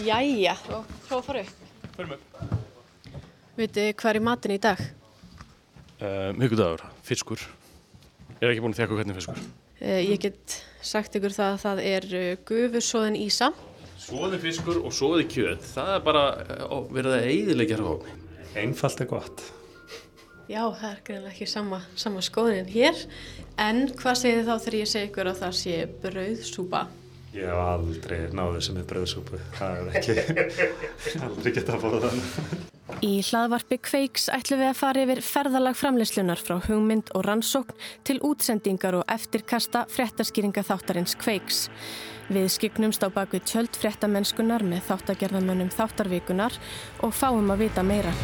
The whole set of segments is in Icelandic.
Jæja, að fara upp. Förum upp. Vitið hvað er í matin í dag? Uh, Mjögudagur, fiskur. Ég er ekki búin að þjaka hvernig fiskur. Uh, ég get sagt ykkur það að það er uh, gufusóðin Ísa. Svoði fiskur og svoði kjöt. Það er bara ó, verið að eiðilegja hófni. Einfalt er gott. Já, það er greinlega ekki sama, sama skoðin hér. En hvað segir þið þá þegar ég segi ykkur að það sé brauðsúpa? Ég hef aldrei náðið sem er bröðsúpu. Það er ekki, aldrei geta að fóða þannig. Í hlaðvarpi Kveiks ætlum við að fara yfir ferðalag framleyslunar frá hugmynd og rannsókn til útsendingar og eftirkasta fréttaskýringa þáttarins Kveiks. Við skiknumst á bakvið tjöld fréttamennskunar með þáttagerðamönnum þáttarvikunar og fáum að vita meira.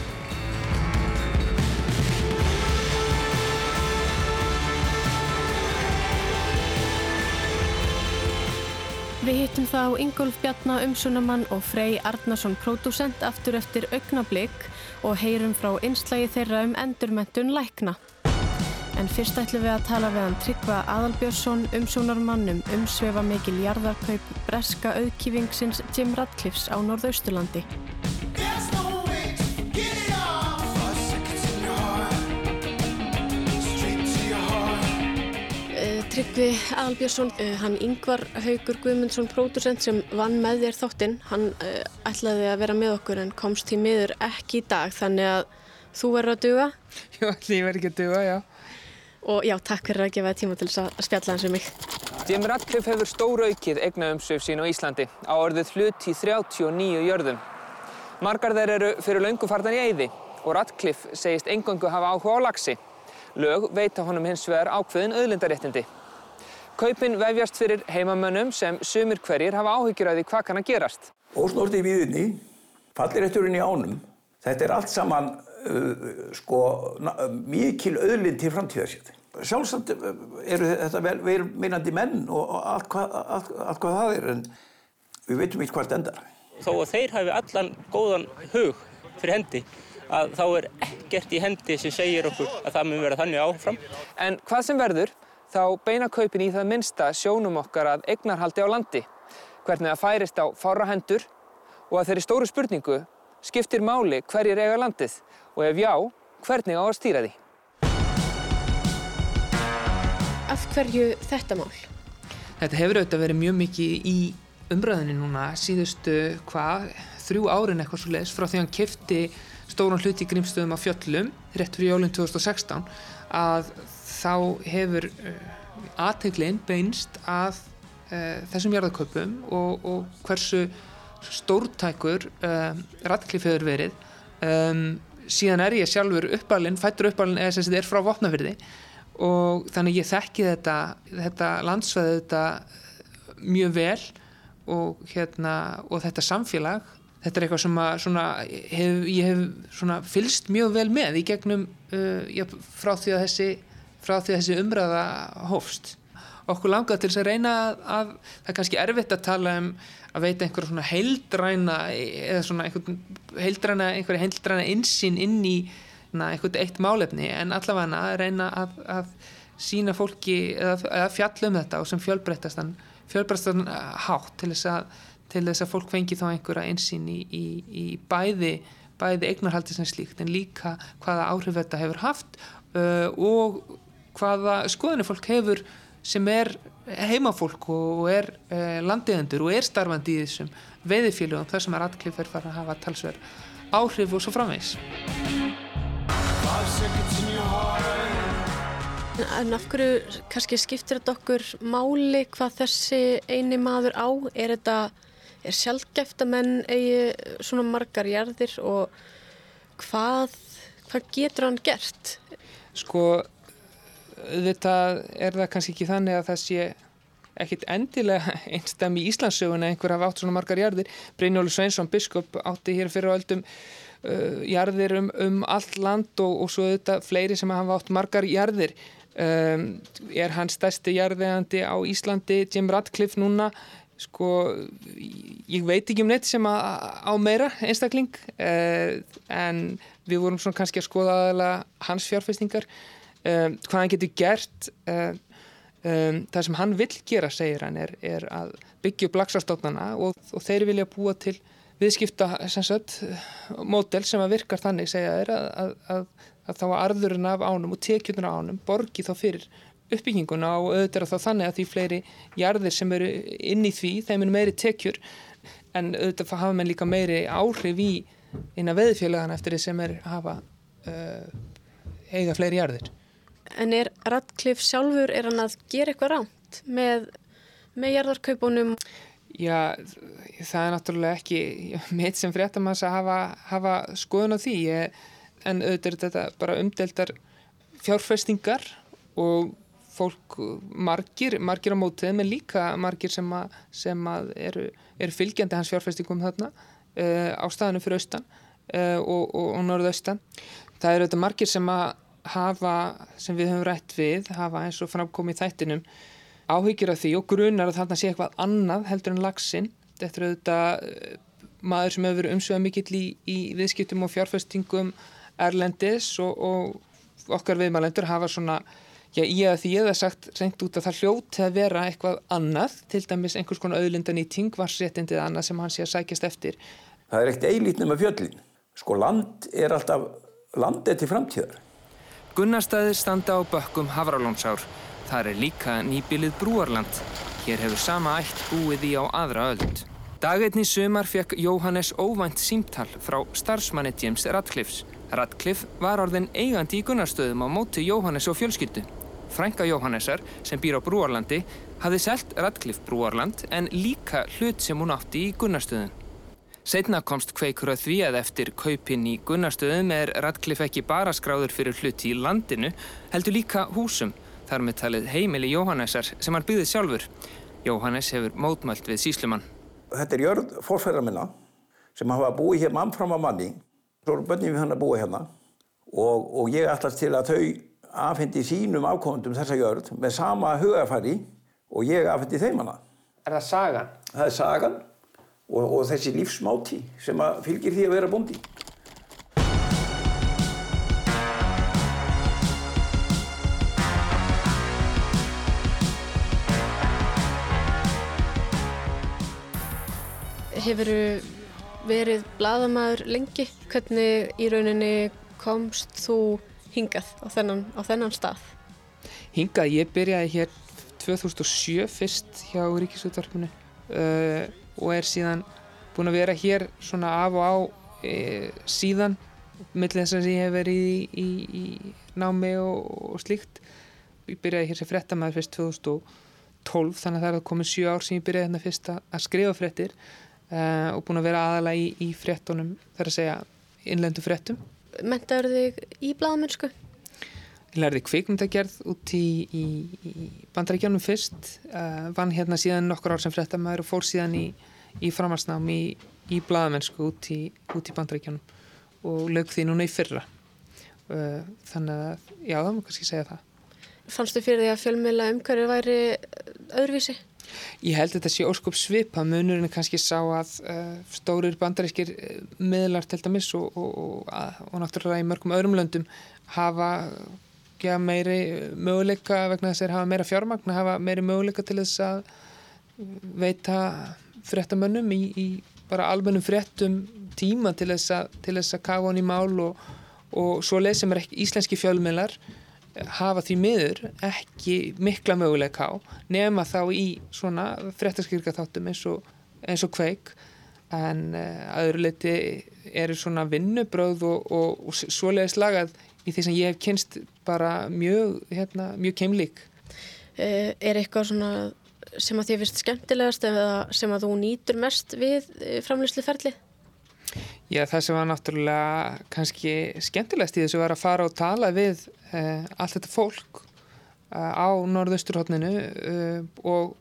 Við hittum þá Ingolf Bjarnar umsunamann og Frey Arnason pródúsent aftur eftir augnablík og heyrum frá einslægi þeirra um endurmentun lækna. En fyrst ætlum við að tala við hann Tryggva Adalbjörnsson umsjónarmann um umsvefa mikil jarðarkaup breska auðkífingsins Jim Radcliffs á Norðausturlandi. Tryggvi Aðalbjörnsson, uh, hann Yngvar Haugur Guðmundsson, pródusent sem vann með þér þáttinn, hann uh, ætlaði að vera með okkur en komst í miður ekki í dag þannig að þú verður að duga. Jú, allir ég verður ekki að duga, já. Og já, takk fyrir að gefa það tíma til þess að spjalla hans um mig. Jim Radcliffe hefur stóra aukið eignaumsvið sín á Íslandi á orðið hlut í 39 jörðum. Margar þeir eru fyrir löngu fartan í eyði og Radcliffe segist engangu hafa áhuga á lagsi. Lög veita honum hins vegar ákveðin auðlindaréttindi. Kaupin vefjast fyrir heimamönnum sem sumir hverjir hafa áhyggjur að því hvað kann að gerast. Ósnorti í viðinni, fallirétturinn í ánum, þetta er allt saman uh, sko, mikil auðlind til framtíðarsett. Sjálfsagt eru þetta vel, vel meinandi menn og allt hvað, allt, allt hvað það er en við veitum ekki hvert endar. Þó að þeir hafi allan góðan hug fyrir hendi að þá er ekkert í hendi sem segir okkur að það mun vera þannig áfram. En hvað sem verður, þá beina kaupin í það minnsta sjónum okkar að eignarhaldi á landi, hvernig það færist á fára hendur og að þeirri stóru spurningu skiptir máli hverjir eiga landið og ef já, hvernig á að stýra því. Af hverju þetta mál? Þetta hefur auðvitað verið mjög mikið í umræðinni núna síðustu hvað, þrjú árin eitthvað svo leiðis frá því hann kefti stóran hluti í grímstöðum á fjöllum rétt fyrir jólinn 2016 að þá hefur uh, aðteglinn beinst að uh, þessum jarðarköpum og, og hversu stórtækur uh, Radcliffe hefur verið. Um, síðan er ég sjálfur uppalinn, fættur uppalinn eða sem þetta er frá vopnafyrði og þannig ég þekki þetta, þetta landsvæði þetta mjög vel og, hérna, og þetta samfélag þetta er eitthvað sem að, svona, hef, ég hef fylst mjög vel með í gegnum uh, já, frá, því þessi, frá því þessi umræða hófst. Okkur langar til þess að reyna að, að það er kannski erfitt að tala um að veita einhverja svona heildræna eða svona einhverja heildræna einhverja heildræna insýn inn í einhvern eitt málefni en allavega að reyna að, að sína fólki eða, eða fjalla um þetta og sem fjölbreyttastan fjölbreyttastan hátt til þess að til þess að fólk fengi þá einhverja einsýn í, í, í bæði bæði eignarhaldi sem slíkt en líka hvaða áhrif þetta hefur haft uh, og hvaða skoðinu fólk hefur sem er heimafólk og er uh, landiðendur og er starfandi í þessum veiðifélugum þar sem að Radcliffe er farið að hafa talsverð áhrif og svo framvegs En af hverju kannski skiptir þetta okkur máli hvað þessi eini maður á? Er þetta, er sjálfgeft að menn eigi svona margar jarðir og hvað, hvað getur hann gert? Sko, þetta er það kannski ekki þannig að það sé ekkit endilega einstam í Íslandsögun að einhver hafa átt svona margar jarðir. Brynjólu Sveinsson, biskop, átti hér fyrir á öldum uh, jarðir um, um allt land og, og svo þetta fleiri sem hafa átt margar jarðir. Um, er hann stærsti jarðegandi á Íslandi, Jim Radcliffe núna sko, ég veit ekki um neitt sem að, á meira einstakling uh, en við vorum svona kannski að skoða aðalega hans fjárfestingar um, hvað hann getur gert uh, um, það sem hann vil gera segir hann er, er að byggja upp lagsastóknana og, og þeir vilja búa til viðskipta mótel sem að virkar þannig segja þeir að, að, að, að þá arðurinn af ánum og tekjurinn af ánum borgi þá fyrir uppbygginguna og auðvitað er þá þannig að því fleiri jarðir sem eru inn í því þeim er meiri tekjur en auðvitað hafa menn líka meiri áhrif í inn að veðfélagana eftir því sem er hafa uh, eiga fleiri jarðir. En er Radcliffe sjálfur, er hann að gera eitthvað ránt með, með jarðarkaupunum? Já, það er náttúrulega ekki mitt sem fréttamanns að hafa, hafa skoðun á því, ég, en auðvitað er þetta bara umdeltar fjárfestingar og fólk margir, margir á mótið, menn líka margir sem, að, sem að eru, eru fylgjandi hans fjárfestingum þarna uh, á staðinu fyrir austan uh, og, og, og norðaustan. Það eru auðvitað margir sem að hafa, sem við höfum rætt við, hafa eins og framkomið þættinum áhyggjur af því og grunar að þarna sé eitthvað annað heldur en lagsin. Þetta er auðvitað uh, maður sem hefur verið umsöða mikill í, í viðskiptum og fjárfestingum erlendis og, og okkar viðmælendur hafa svona Já, ég að því ég hef sagt reynd út að það hljóti að vera eitthvað annað, til dæmis einhvers konar auðlindan í tingvarsréttindið annað sem hann sé að sækjast eftir. Það er ekkert eilítið með fjöllin. Sko land er alltaf, land er til framtíðar. Gunnarstaðir standa á bökkum Havralónsár. Það er líka nýbilið Brúarland. Hér hefur sama ætt búið í á aðra öld. Dagetni sumar fekk Jóhannes óvænt símtal frá starfsmanni James Radcliffes. Radcliffe var orðin eigandi í Gunnarstöðum á móti Jóhannes og fjölskyldu. Frænka Jóhannesar, sem býr á Brúarlandi, hafði selgt Radcliffe Brúarland en líka hlut sem hún átti í Gunnarstöðum. Setna komst kveikur að því að eftir kaupinn í Gunnarstöðum er Radcliffe ekki bara skráður fyrir hluti í landinu, heldur líka húsum, þar með talið heimili Jóhannesar sem hann byggði sjálfur. Jóhannes hefur mótmælt við síslumann. Þetta er jörð fórfæra minna sem hafa búið hér mann fram á manni. Svo eru börnum við hann að búið hérna og, og ég ætlast til að þau afhendi sínum afkomundum þessa jörð með sama hugafæri og ég afhendi þeim hana. Er það sagan? Það er sagan og, og þessi lífsmáti sem fylgir því að vera búndi. Hefur verið bladamæður lengi? Hvernig í rauninni komst þú hingað á þennan, á þennan stað? Hingað, ég byrjaði hér 2007 fyrst hjá Ríkisútvarpinu uh, og er síðan búin að vera hér svona af og á e, síðan millir þess að ég hef verið í, í, í námi og, og slíkt. Ég byrjaði hér sem frettamæður fyrst 2012 þannig að það er komið 7 ár sem ég byrjaði hérna fyrst að skrifa frettir uh, og búin að vera aðalega í, í frettunum þar að segja innlendu frettum Mentaður þig í bladamennsku? Ég lærði kvikmyndagerð út í, í, í bandaríkjónum fyrst, uh, vann hérna síðan nokkur ár sem frettamæður og fór síðan í, í framhansnám í, í bladamennsku út í, í bandaríkjónum og lög því núna í fyrra. Uh, þannig að, já, það má kannski segja það. Fannstu fyrir því að fjölmjöla umhverju væri öðruvísi? Ég held að þetta sé óskup svipa munurinn kannski sá að uh, stórir bandarískir miðlar til dæmis og, og, og, og náttúrulega í mörgum öðrum löndum hafa ja, meiri möguleika vegna þess að þeir hafa meira fjármagn hafa meiri möguleika til þess að veita fréttamönnum í, í bara almennum fréttum tíma til þess að, að kafa hann í mál og svo leið sem er ekki íslenski fjölmiðlar hafa því miður ekki mikla möguleika á nema þá í svona fréttaskyrka þáttum eins og, eins og kveik. En uh, aður leiti eru svona vinnubröð og, og, og svoleiðis lagað í því sem ég hef kynst bara mjög, hérna, mjög keimlík. Uh, er eitthvað svona sem að þið finnst skemmtilegast eða sem að þú nýtur mest við uh, framlýsluferlið? Já, það sem var náttúrulega kannski skemmtilegast í þessu var að fara og tala við uh, allt þetta fólk uh, á norðausturhóttninu uh, og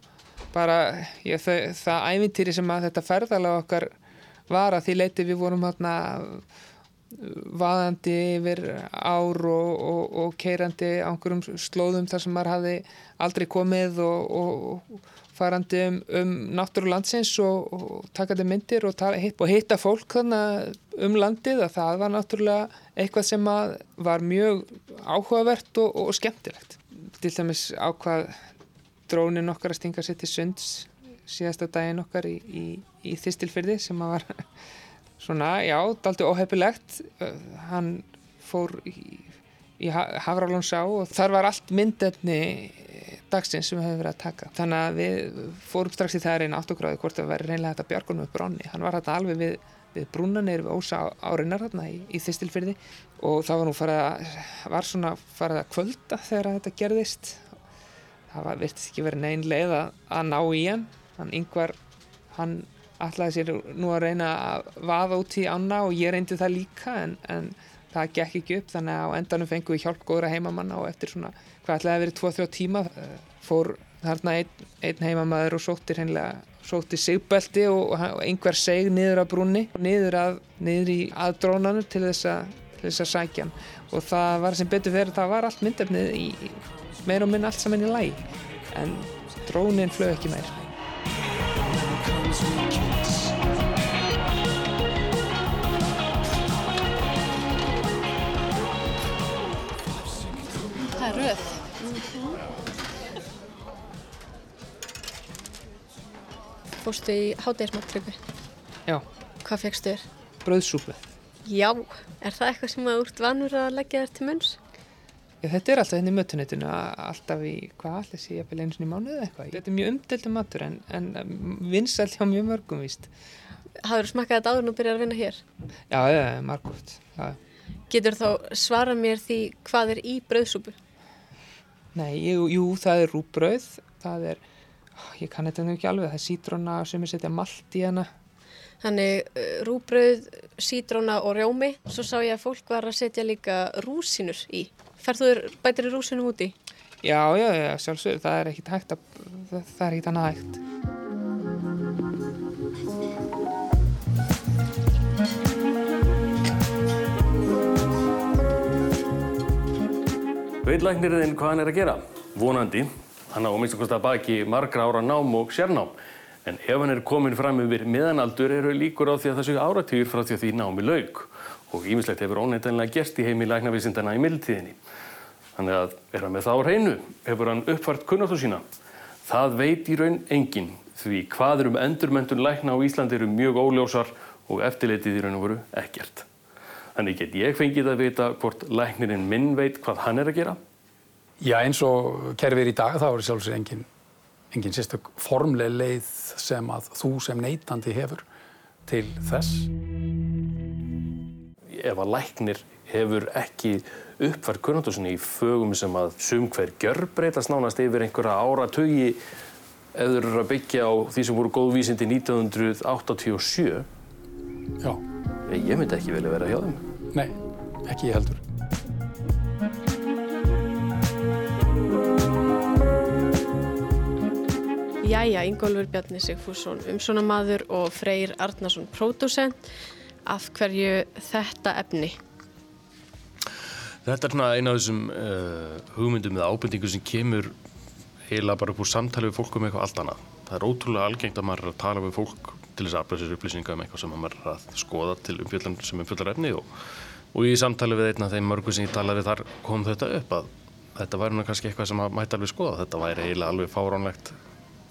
bara já, það, það ævintýri sem að þetta ferðalega okkar var að því leiti við vorum hérna vaðandi yfir ár og, og, og keirandi á einhverjum slóðum þar sem maður hafi aldrei komið og, og farandi um, um náttúru landsins og, takandi myndir og, og hitta fólk um landið að það var náttúrulega eitthvað sem var mjög áhugavert og, skemmtilegt. Til dæmis ákvað drónin okkar að stinga sér til sunds síðasta daginn okkar í, í, í þistilfyrði sem að var svona, já, daldi óhefilegt. Hann fór í, í Hafralónsá og þar var allt myndefni dagsins sem við höfum verið að taka. Þannig að við fórum strax í það að reyna áttugráði hvort það væri reynlega þetta bjargunum upp bronni. Hann var þetta alveg við, við brúnanir við ósa áreinar þarna í, í þistilfyrði og það var nú farið að, var svona farið að kvölda þegar þetta gerðist. Það var virtist ekki verið neinn leið að, að ná í hann. Hann yngvar, hann ætlaði sér nú að reyna að vaða út í ána og ég reyndi það líka en, en það gekk ekki upp. Þannig að á endanum fengum við hjálp góðra heimamanna og eftir svona hvað ætlaði að verið 2-3 tíma eh, fór þarna einn, einn heimamaður og sótti hreinlega sótti sigbelti og, og einhver seg niður að brúnni og niður, að, niður í aðdrónanur til þess að, til þess að sækja hann. Og það var sem betur verið það var allt myndefnið í meir og minn allt saman í læg en drónin flög ekki meir Fórstu í hátægismattryggu? Já, Hvað fegstu þér? brauðsúpu Já, er það eitthvað sem að úrt vanur að leggja þér til munns? Já, þetta er alltaf henni í mötunitinu alltaf í, hvað allir sé, jafnvel eins og í mánuðu eitthvað. Þetta er mjög umdeltum matur en, en vinsall hjá mjög mörgum víst. Hafður smakkað þetta áður þú byrjar að vinna hér? Já, já, margótt. Já. Getur þá svara mér því hvað er í brauðsúpu? Nei, jú, jú, það er rúbrauð, það er, ég kann þetta nú ekki alveg, það er sítróna sem er setja malt í hana. Þannig uh, rúbrauð, sítróna og rjómi. Svo sá ég að fólk var að setja líka rúsinur í. Færðu bætir rúsinum úti? Já, já, já, sjálfsögur, það er ekkit hægt að, það, er ekkit annað hægt. Veit læknirinn hvað hann er að gera? Vonandi. Hann á að minnst að baki margra ára nám og sérnám. En ef hann er komin fram yfir meðanaldur eru líkur á því að það séu áratýr frá því að því námi lauk. Og ímislegt hefur óneitanlega gerst í heimi læknavísindana í mildtíðinni. Þannig að er hann með þá reynu, hefur hann uppfært kunnáttu sína. Það veit í raun enginn því hvað er um endurmentun lækna á Íslandi eru mjög óljósar og eftirleitið í raun og veru ekkert. Þannig get ég fengið að vita hvort læknirinn minn veit hvað hann er að gera. Já, eins og kerfið er í dag, þá er sjálfsög engin, engin sérstök formleg leið sem að þú sem neytandi hefur til þess. Ef að læknir hefur ekki uppfært kunnáttusinni í fögum sem að sum hver gjörbreytast nánast yfir einhverja áratugi ef þeir eru að byggja á því sem voru góðvísindi 1987. Já, Ég myndi ekki velja vera hjá þeim. nei, ekki ég heldur. Jæja, Ingólfur Bjarni Sigfússon, umsónamaður og Freyr Arnarsson, pródusent. Af hverju þetta efni? Þetta er svona eina af þessum uh, hugmyndum eða ábendingum sem kemur heila bara upp úr samtali við fólk um eitthvað allt annað. Það er ótrúlega algengt að maður er að tala við fólk til þess að afla sér upplýsinga um eitthvað sem maður er að skoða til umfjöldan sem umfjöldar efni og, og í samtali við einn af þeim mörgu sem ég talaði við þar kom þetta upp að þetta væri nú kannski eitthvað sem maður mætti alveg skoða. Þetta væri eiginlega alveg fáránlegt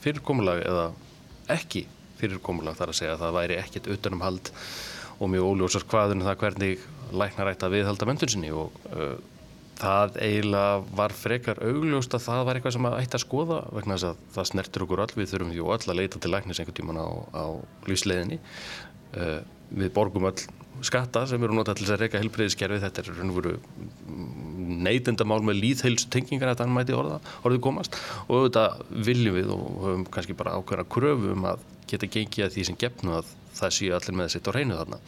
fyrirkomulag eða ekki fyrirkomulag þar að segja að það væri ekkit utanumhald og mjög óljósar hvaðun það hvernig læknar ætti að viðhalda menntun sinni og uh, það eiginlega var frekar augljóst að það var eitthvað sem ætti að skoða vegna þess að það snertir okkur öll við þurfum jú öll að leita til læknis einhvern tíman á, á lífsleiðinni. uh, við borgum öll skatta sem eru notað til þess að reyka helbreyðiskerfi þetta er raun og veru neytendamál með líðheilsu tengingar að hann mæti orða, orðið komast. Og auðvitað viljum við og höfum kannski bara ákveðna kröfu um að geta gengið að því sem gefnu að það séu allir með sitt á hreinu þarna.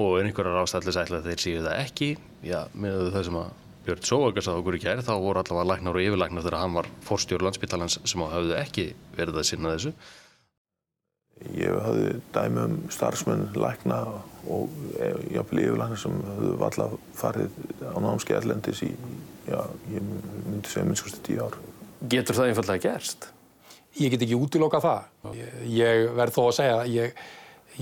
Og er einhverjar ástæðlis ætla að þeir séu það ekki? Já, með það sem að Björn Sóagas að okkur í kæri þá voru allavega læknar og yfirlæknar þegar hann var fórstjóru landsbytalans sem hafði ekki verið að sinna þessu Ég hafði dæmi um starfsmenn lækna og jafnvel yfirlækna sem hafði valla farið á námskeið erlendis í, já, ég myndi segja minnskosti tíu ár. Getur það einfallega gerst? Ég get ekki útiloka það. Ég, ég verð þó að segja að ég,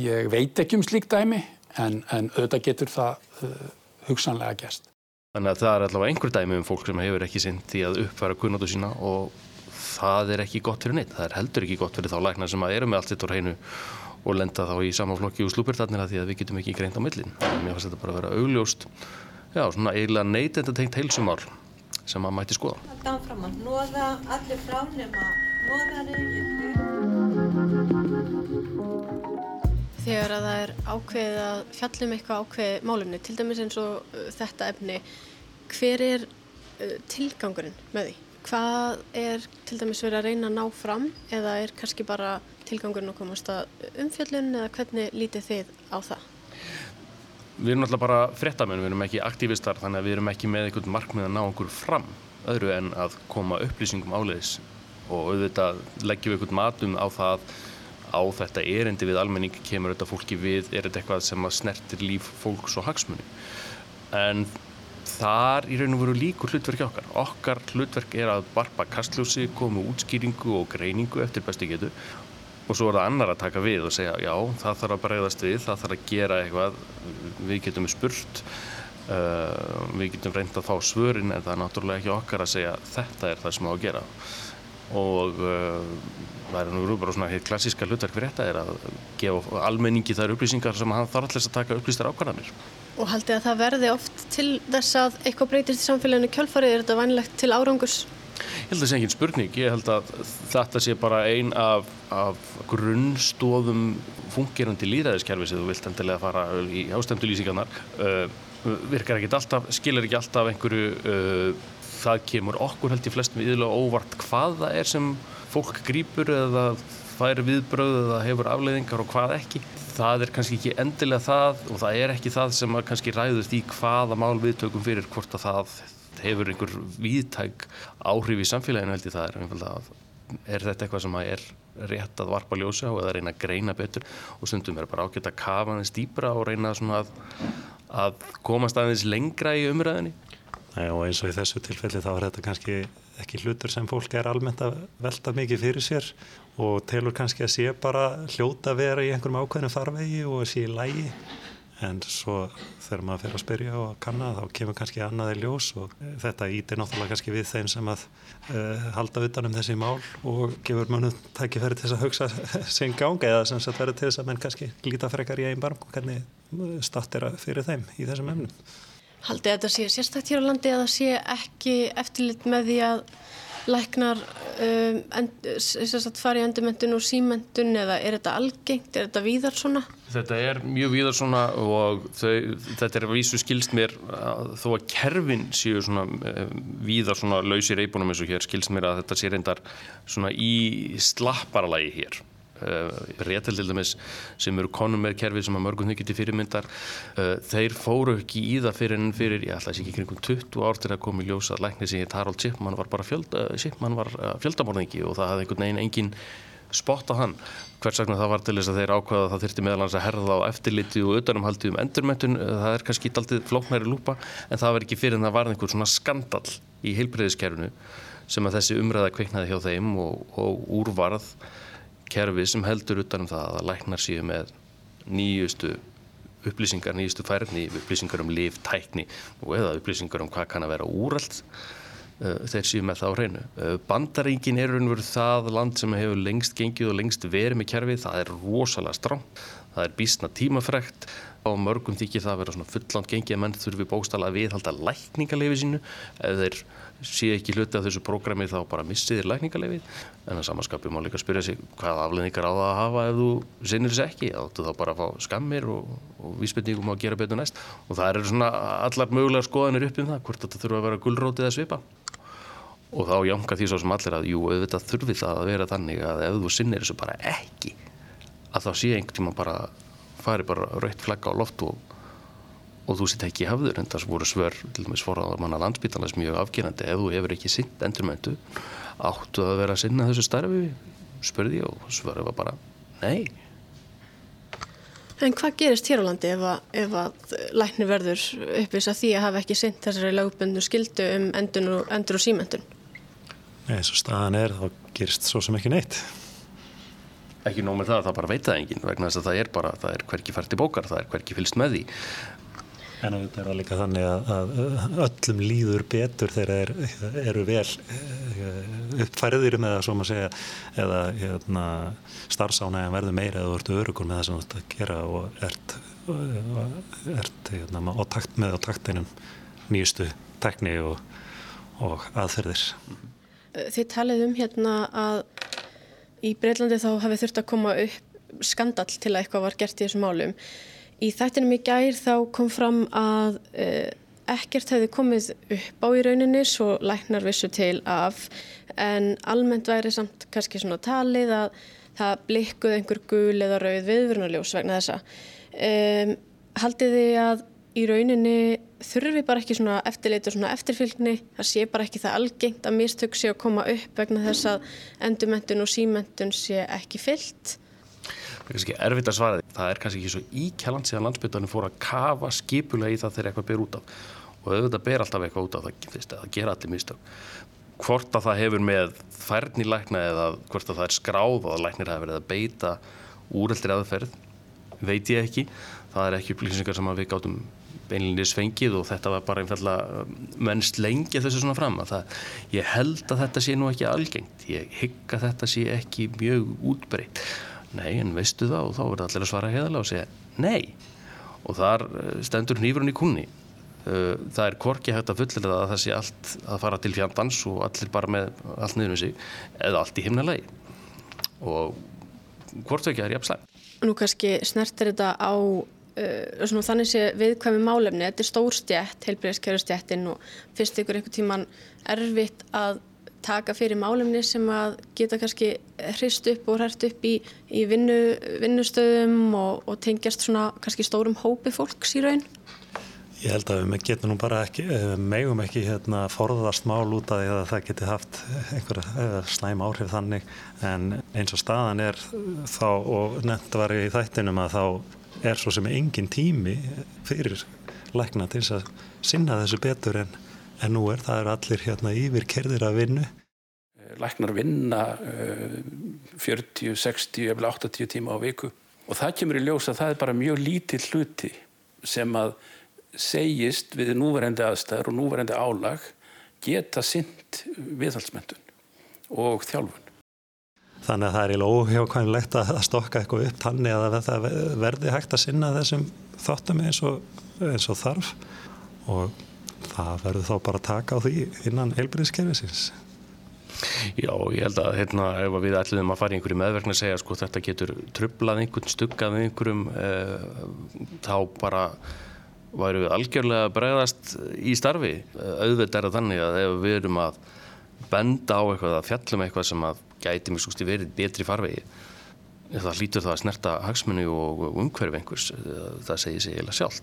ég veit ekki um slík dæmi en, en auðvitað getur það uh, hugsanlega gerst. Þannig að það er allavega einhver dæmi um fólk sem hefur ekki sinn því að uppfæra kunnáttu sína og það er ekki gott fyrir neitt. Það er heldur ekki gott fyrir þá lækna sem að eru með allt sitt á hreinu og lenda þá í sama flokki og slúpirtarnir að því að við getum ekki greint á millin. Mér fannst þetta bara að vera augljóst, já, svona eiginlega neytenda tengt heilsumál sem að mæti skoða. Þegar að það er ákveðið að fjallum eitthvað ákveðið málumni, til dæmis eins og uh, þetta efni, hver er uh, tilgangurinn með því? Hvað er til dæmis verið að reyna að ná fram? Eða er kannski bara tilgangurinn að komast að umfjöllun? Eða hvernig lítið þið á það? Við erum alltaf bara fréttamenn, við erum ekki aktívistar þannig að við erum ekki með einhvern markmið að ná okkur fram öðru en að koma upplýsingum áleiðis. Og auðvitað leggjum við einhvern matum á það á þetta erindi við almenning kemur þetta fólki við, er þetta eitthvað sem að snertir líf fólks og hagsmunni en þar í raun og veru líkur hlutverki okkar. Okkar hlutverk er að varpa kastljósi komu útskýringu og greiningu eftir bestu getu. Og svo er það annar að taka við og segja já, það þarf að bregðast við, það þarf að gera eitthvað. Við getum spurt uh, við getum reynd að fá svörin en það er náttúrulega ekki okkar að segja þetta er það sem á að gera og það er nú bara svona hér klassíska hlutverk fyrir þetta er að gefa almenningi þær upplýsingar sem hann þarf alltaf að taka upplýstar ákvarðanir. Og haldið að það verði oft til þess að eitthvað breytist í samfélaginu kjálfarið, er þetta vanlegt til árangus? Ég held að það sé engin spurning, ég held að þetta sé bara ein af, af grunnstóðum fungerandi líðræðiskerfi sem þú vilt endilega fara í ástemdu lýsingarnar. Uh, virkar ekki alltaf, skilir ekki alltaf einhverju, uh, það kemur okkur held í flestum íðlega óvart hvað það er sem fólk grýpur eða fær viðbröð eða hefur afleiðingar og hvað ekki. Það er kannski ekki endilega það og það er ekki það sem kannski ræðust í hvaða mál viðtökum fyrir hvort að það hefur einhver viðtæk áhrif í samfélaginu held ég það er einfalda að er þetta eitthvað sem er rétt að varpa ljósa á eða reyna að greina betur og stundum er bara ágætt að kafa aðeins dýbra og reyna að, að komast aðeins lengra í umræðinni. Nei, og eins og í þessu tilfelli þá er þetta kannski ekki hlutur sem fólk er almennt að velta mikið fyrir sér og telur kannski að sé bara hljóta að vera í einhverjum ákveðnum farvegi og sé í lægi en svo þegar maður fer að spyrja og kanna þá kemur kannski annaði ljós og þetta ítir náttúrulega kannski við þeim sem að uh, halda utanum þessi mál og gefur mannum tækifæri til þess að hugsa sinn ganga eða sem sagt verður til þess að menn kannski líta frekar í einn barm og hvernig statt er fyrir þeim í þessum efnum. Haldið þetta sé sérstækt hér á landi að það sé ekki eftirlit með því að læknar um, end, fari í endurmentun og símentun eða er þetta algengt, er þetta víðar svona? Þetta er mjög víðar svona og þau, þetta er að vísu skilst mér að þó að kerfin séu svona um, víðar svona lausir eibunum eins og hér skilst mér að þetta sé reyndar svona í slapparalagi hér réttil til dæmis sem eru konum með kerfi sem að mörgum þau geti fyrirmyndar uh, þeir fóru ekki í það fyrir en fyrir, ég ætla að sé ekki kringum 20 ár til að koma í ljósa lækni sig Harold Shipman var bara fjölda, Shipman var uh, fjöldamorðingi og það hafði einhvern veginn engin spott á hann. Hvers vegna það var til þess að þeir ákvaða að það þurfti meðalans að herða á eftirliti og utanumhaldi um endurmentun, það er kannski aldrei flóknæri lúpa en það var ekki fyrir en það var einhver svona skandal í heilbreyðiskerfinu sem að þessi umræða kveiknaði hjá þeim og, og úrvarð kerfi sem heldur utanum það að læknar síðu með nýjustu upplýsingar, nýjustu færni, upplýsingar um liv, tækni og eða upplýsingar um hvað kann að vera úrald uh, þeir síðu með það á hreinu. Uh, Bandaríkin er raun og veru það land sem hefur lengst gengið og lengst verið með kerfið, það er rosalega strám, það er bísna tímafrekt. Á mörgum þykir það að vera svona fulland gengið menn þurfi bóstala að viðhalda lækningarleifi sínu. Eða þeir sé ekki hluti af þessu prógrami þá bara missiðir lækningarleifið en að samanskapið má líka spyrja sig hvað afleðningar á það að hafa ef þú sinnir þess ekki. Þá bara að fá skammir og, og vísbendingum að gera betur næst. Og það eru svona allar mögulega skoðanir upp um það hvort þetta þurfa að vera gullrótið að svipa. Og þá jánka því svo sem allir að jú, auðvitað þurfi það að vera þannig að ef þú sinnir þessu bara ekki að þá sé einhvern tíma bara fari bara raukt flagga á loft og og þú sitt ekki í hafður en það voru svör til dæmis forraðar manna landsbytarnas mjög afgerandi. Ef þú hefur ekki sinn endurmöndu áttu að vera að sinna þessu starfi? spurði ég og svöru var bara nei. En hvað gerist hér á landi ef að, ef að lækni verður uppvis að því að hafa ekki sinn þessari lögbundu skildu um endur og, endur og símendun? Nei, eins og staðan er þá gerist svo sem ekki neitt Ekki nóg með það, það bara veit það engin vegna þess að það er bara, það er hverki fært í bókar, það er hverki fylst með því En auðvitað er það líka þannig að, að öllum líður betur þegar þeir eru vel eh, uppfæriðir með það, svo maður segja, eða hérna, starfsánægjan verður meira eða þú ert örugur með það sem þú ert að gera og ert, ert hérna, á takt með á taktinum nýjustu tekni og, og aðferðir. Þið talið um hérna að í Breitlandi þá hafi þurft að koma upp skandal til að eitthvað var gert í þessum málum. Í þættinum í gær þá kom fram að uh, ekkert hefði komið upp á í rauninni svo læknar vissu til af en almennt væri samt kannski svona talið að það blikkuð einhver gul eða rauð viðvörnuljós vegna þessa. Um, haldið þið að í rauninni þurfi bara ekki svona eftirleiti og svona eftirfylgni, það sé bara ekki það algengt að mistök sé að koma upp vegna þess að endurmentun og símentun sé ekki fyllt? Það er kannski erfitt að svara því. Það er kannski ekki svo íkjæland síðan landsbyttanum fór að kafa skipulega í það þegar eitthvað ber út af. Og auðvitað ber alltaf eitthvað út af það, það, gera allir mistök. Hvort að það hefur með færni lækna eða hvort að það er skráð og að læknir hefur verið að beita úreldir aðferð, veit ég ekki. Það er ekki upplýsingar sem við gátum beinlinni svengið og þetta var bara einfallega mennst lengi þessu svona fram að það, ég held að þetta sé nú ekki algengt, ég hygg að þetta sé ekki mjög útbreytt nei, en veistu það og þá verður allir að svara heðalega og segja nei. Og þar eh, stendur nýfurinn í kunni eh, það er korki hægt að fullera að það sé allt að fara til fjandans og allir bara með allt niður um sig eða allt í himnalagi. Og hvort ekki er jafn slæm Nú kannski snertir þetta á uh, svona, þannig sé viðkvæmi málefni þetta er stór stjætt, heilbreyðskjæru stjættin og fyrst ykkur einhver tíman erfitt að taka fyrir málumni sem að geta kannski hrist upp og hrært upp í, í vinnu, vinnustöðum og, og tengjast svona kannski stórum hópi fólks í raun? Ég held að við getum nú bara ekki, eh, megum ekki hérna forðast mál út af því að það geti haft einhver eh, slæm áhrif þannig en eins og staðan er þá og nefnt var ég í þættinum að þá er svo sem engin tími fyrir lækna til að sinna þessu betur en en nú er það er allir hérna yfir kerðir að vinnu. Læknar vinna uh, 40, 60, 80 tíma á viku og það kemur í ljós að það er bara mjög lítið hluti sem að segist við núverendi aðstæður og núverendi álag geta synd viðhaldsmyndun og þjálfun. Þannig að það er í lóhjákvæmlegt að stokka eitthvað upp tannig að það verði hægt að sinna þessum þáttum eins og, eins og þarf og það verður þá bara að taka á því innan heilbyrðiskerfisins. Já, ég held að hérna, ef við ætlum að fara í einhverju meðverkni að segja sko þetta getur trublað einhvern, stuggað einhverjum eh, þá bara væru við algjörlega bregðast í starfi. Auðvitað er það þannig að ef við erum að benda á eitthvað að fjallum eitthvað sem að gæti mjög skusti verið betri farvegi það lítur það að snerta hagsmunni og umhverfi einhvers, það segir sig eiginlega sjálf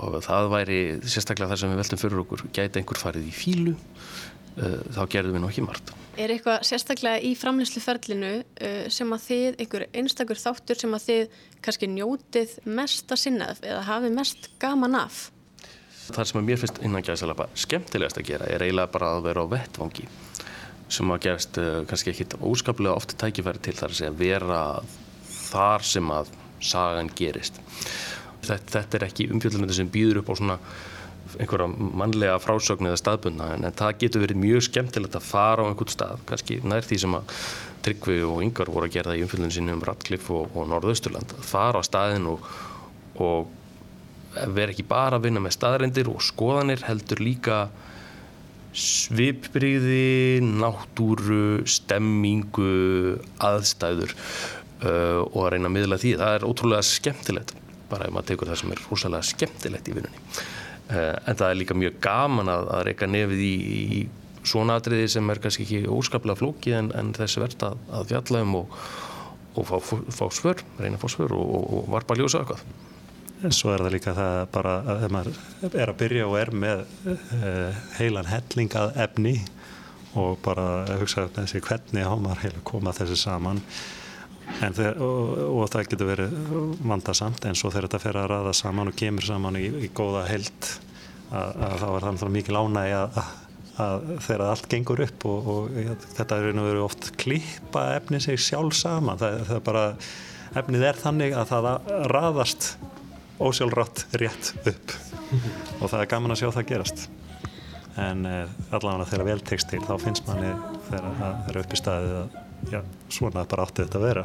og það væri sérstaklega þar sem við veltum fyrir okkur, gæti einhver farið í fílu, uh, þá gerðum við nokkið margt. Er eitthvað sérstaklega í framleysluferlinu uh, sem að þið, einhver einstakur þáttur sem að þið kannski njótið mest að sinnað eða hafið mest gaman af? Það sem að mér finnst innan gæðsalapa skemmtilegast að gera er eiginlega bara að vera á vettvangi sem að gerst uh, kannski ekki óskaplega ofta tækifæri til þar að segja vera þar sem að sagan gerist. Þetta, þetta er ekki umfjöldunandi sem býður upp á svona einhverja mannlega frásögn eða staðbundna en, það getur verið mjög skemmtilegt að fara á einhvern stað, kannski nær því sem að Tryggvi og Yngar voru að gera í umfjöldunum sinni um Ratcliffe og, og Norðausturland fara á staðin og, og vera ekki bara að vinna með staðrendir og skoðanir heldur líka svipbriði, náttúru, stemmingu, aðstæður uh, og að reyna að miðla því. Það er ótrúlega skemmtilegt, bara ef maður tekur það sem er rosalega skemmtilegt í vinnunni. Uh, en það er líka mjög gaman að, að reyka nefið í, í svona atriði sem er kannski ekki óskaplega flókið en, en þessi verðt að, að fjalla um og, og fá, fá svör, reyna að fá svör og, og, og varpa ljósa eitthvað. En svo er það líka það bara að maður er að byrja og er með uh, heilan hellingað efni og bara hugsa þessi hvernig á maður heila koma þessi saman. Þeir, og, og það getur verið vandarsamt en svo þegar þetta fer að ræða saman og kemur saman í, í góða held að, að þá er það mikið lánægi að, að þegar allt gengur upp og, og ja, þetta er verið oft klippa efni sig sjálf saman. Það, það bara efnið er þannig að það raðast ósjálfrátt rétt upp. Og það er gaman að sjá það gerast. En uh, allavega þegar vel tekst til þá finnst manni þegar það er upp í staðið að já, svona bara átti þetta að vera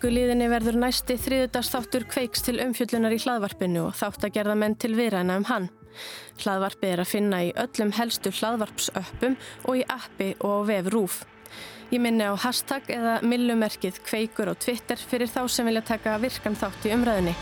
vikulíðinni verður næsti þriðudagsþáttur kveiks til umfjöllunar í hlaðvarpinu og þátt að gerða menn til viðræna um hann. Hlaðvarpi er að finna í öllum helstu hlaðvarpsöppum og í appi og vef rúf. Ég minni á hashtag eða millumerkið kveikur á Twitter fyrir þá sem vilja taka virkan þátt í umræðinni.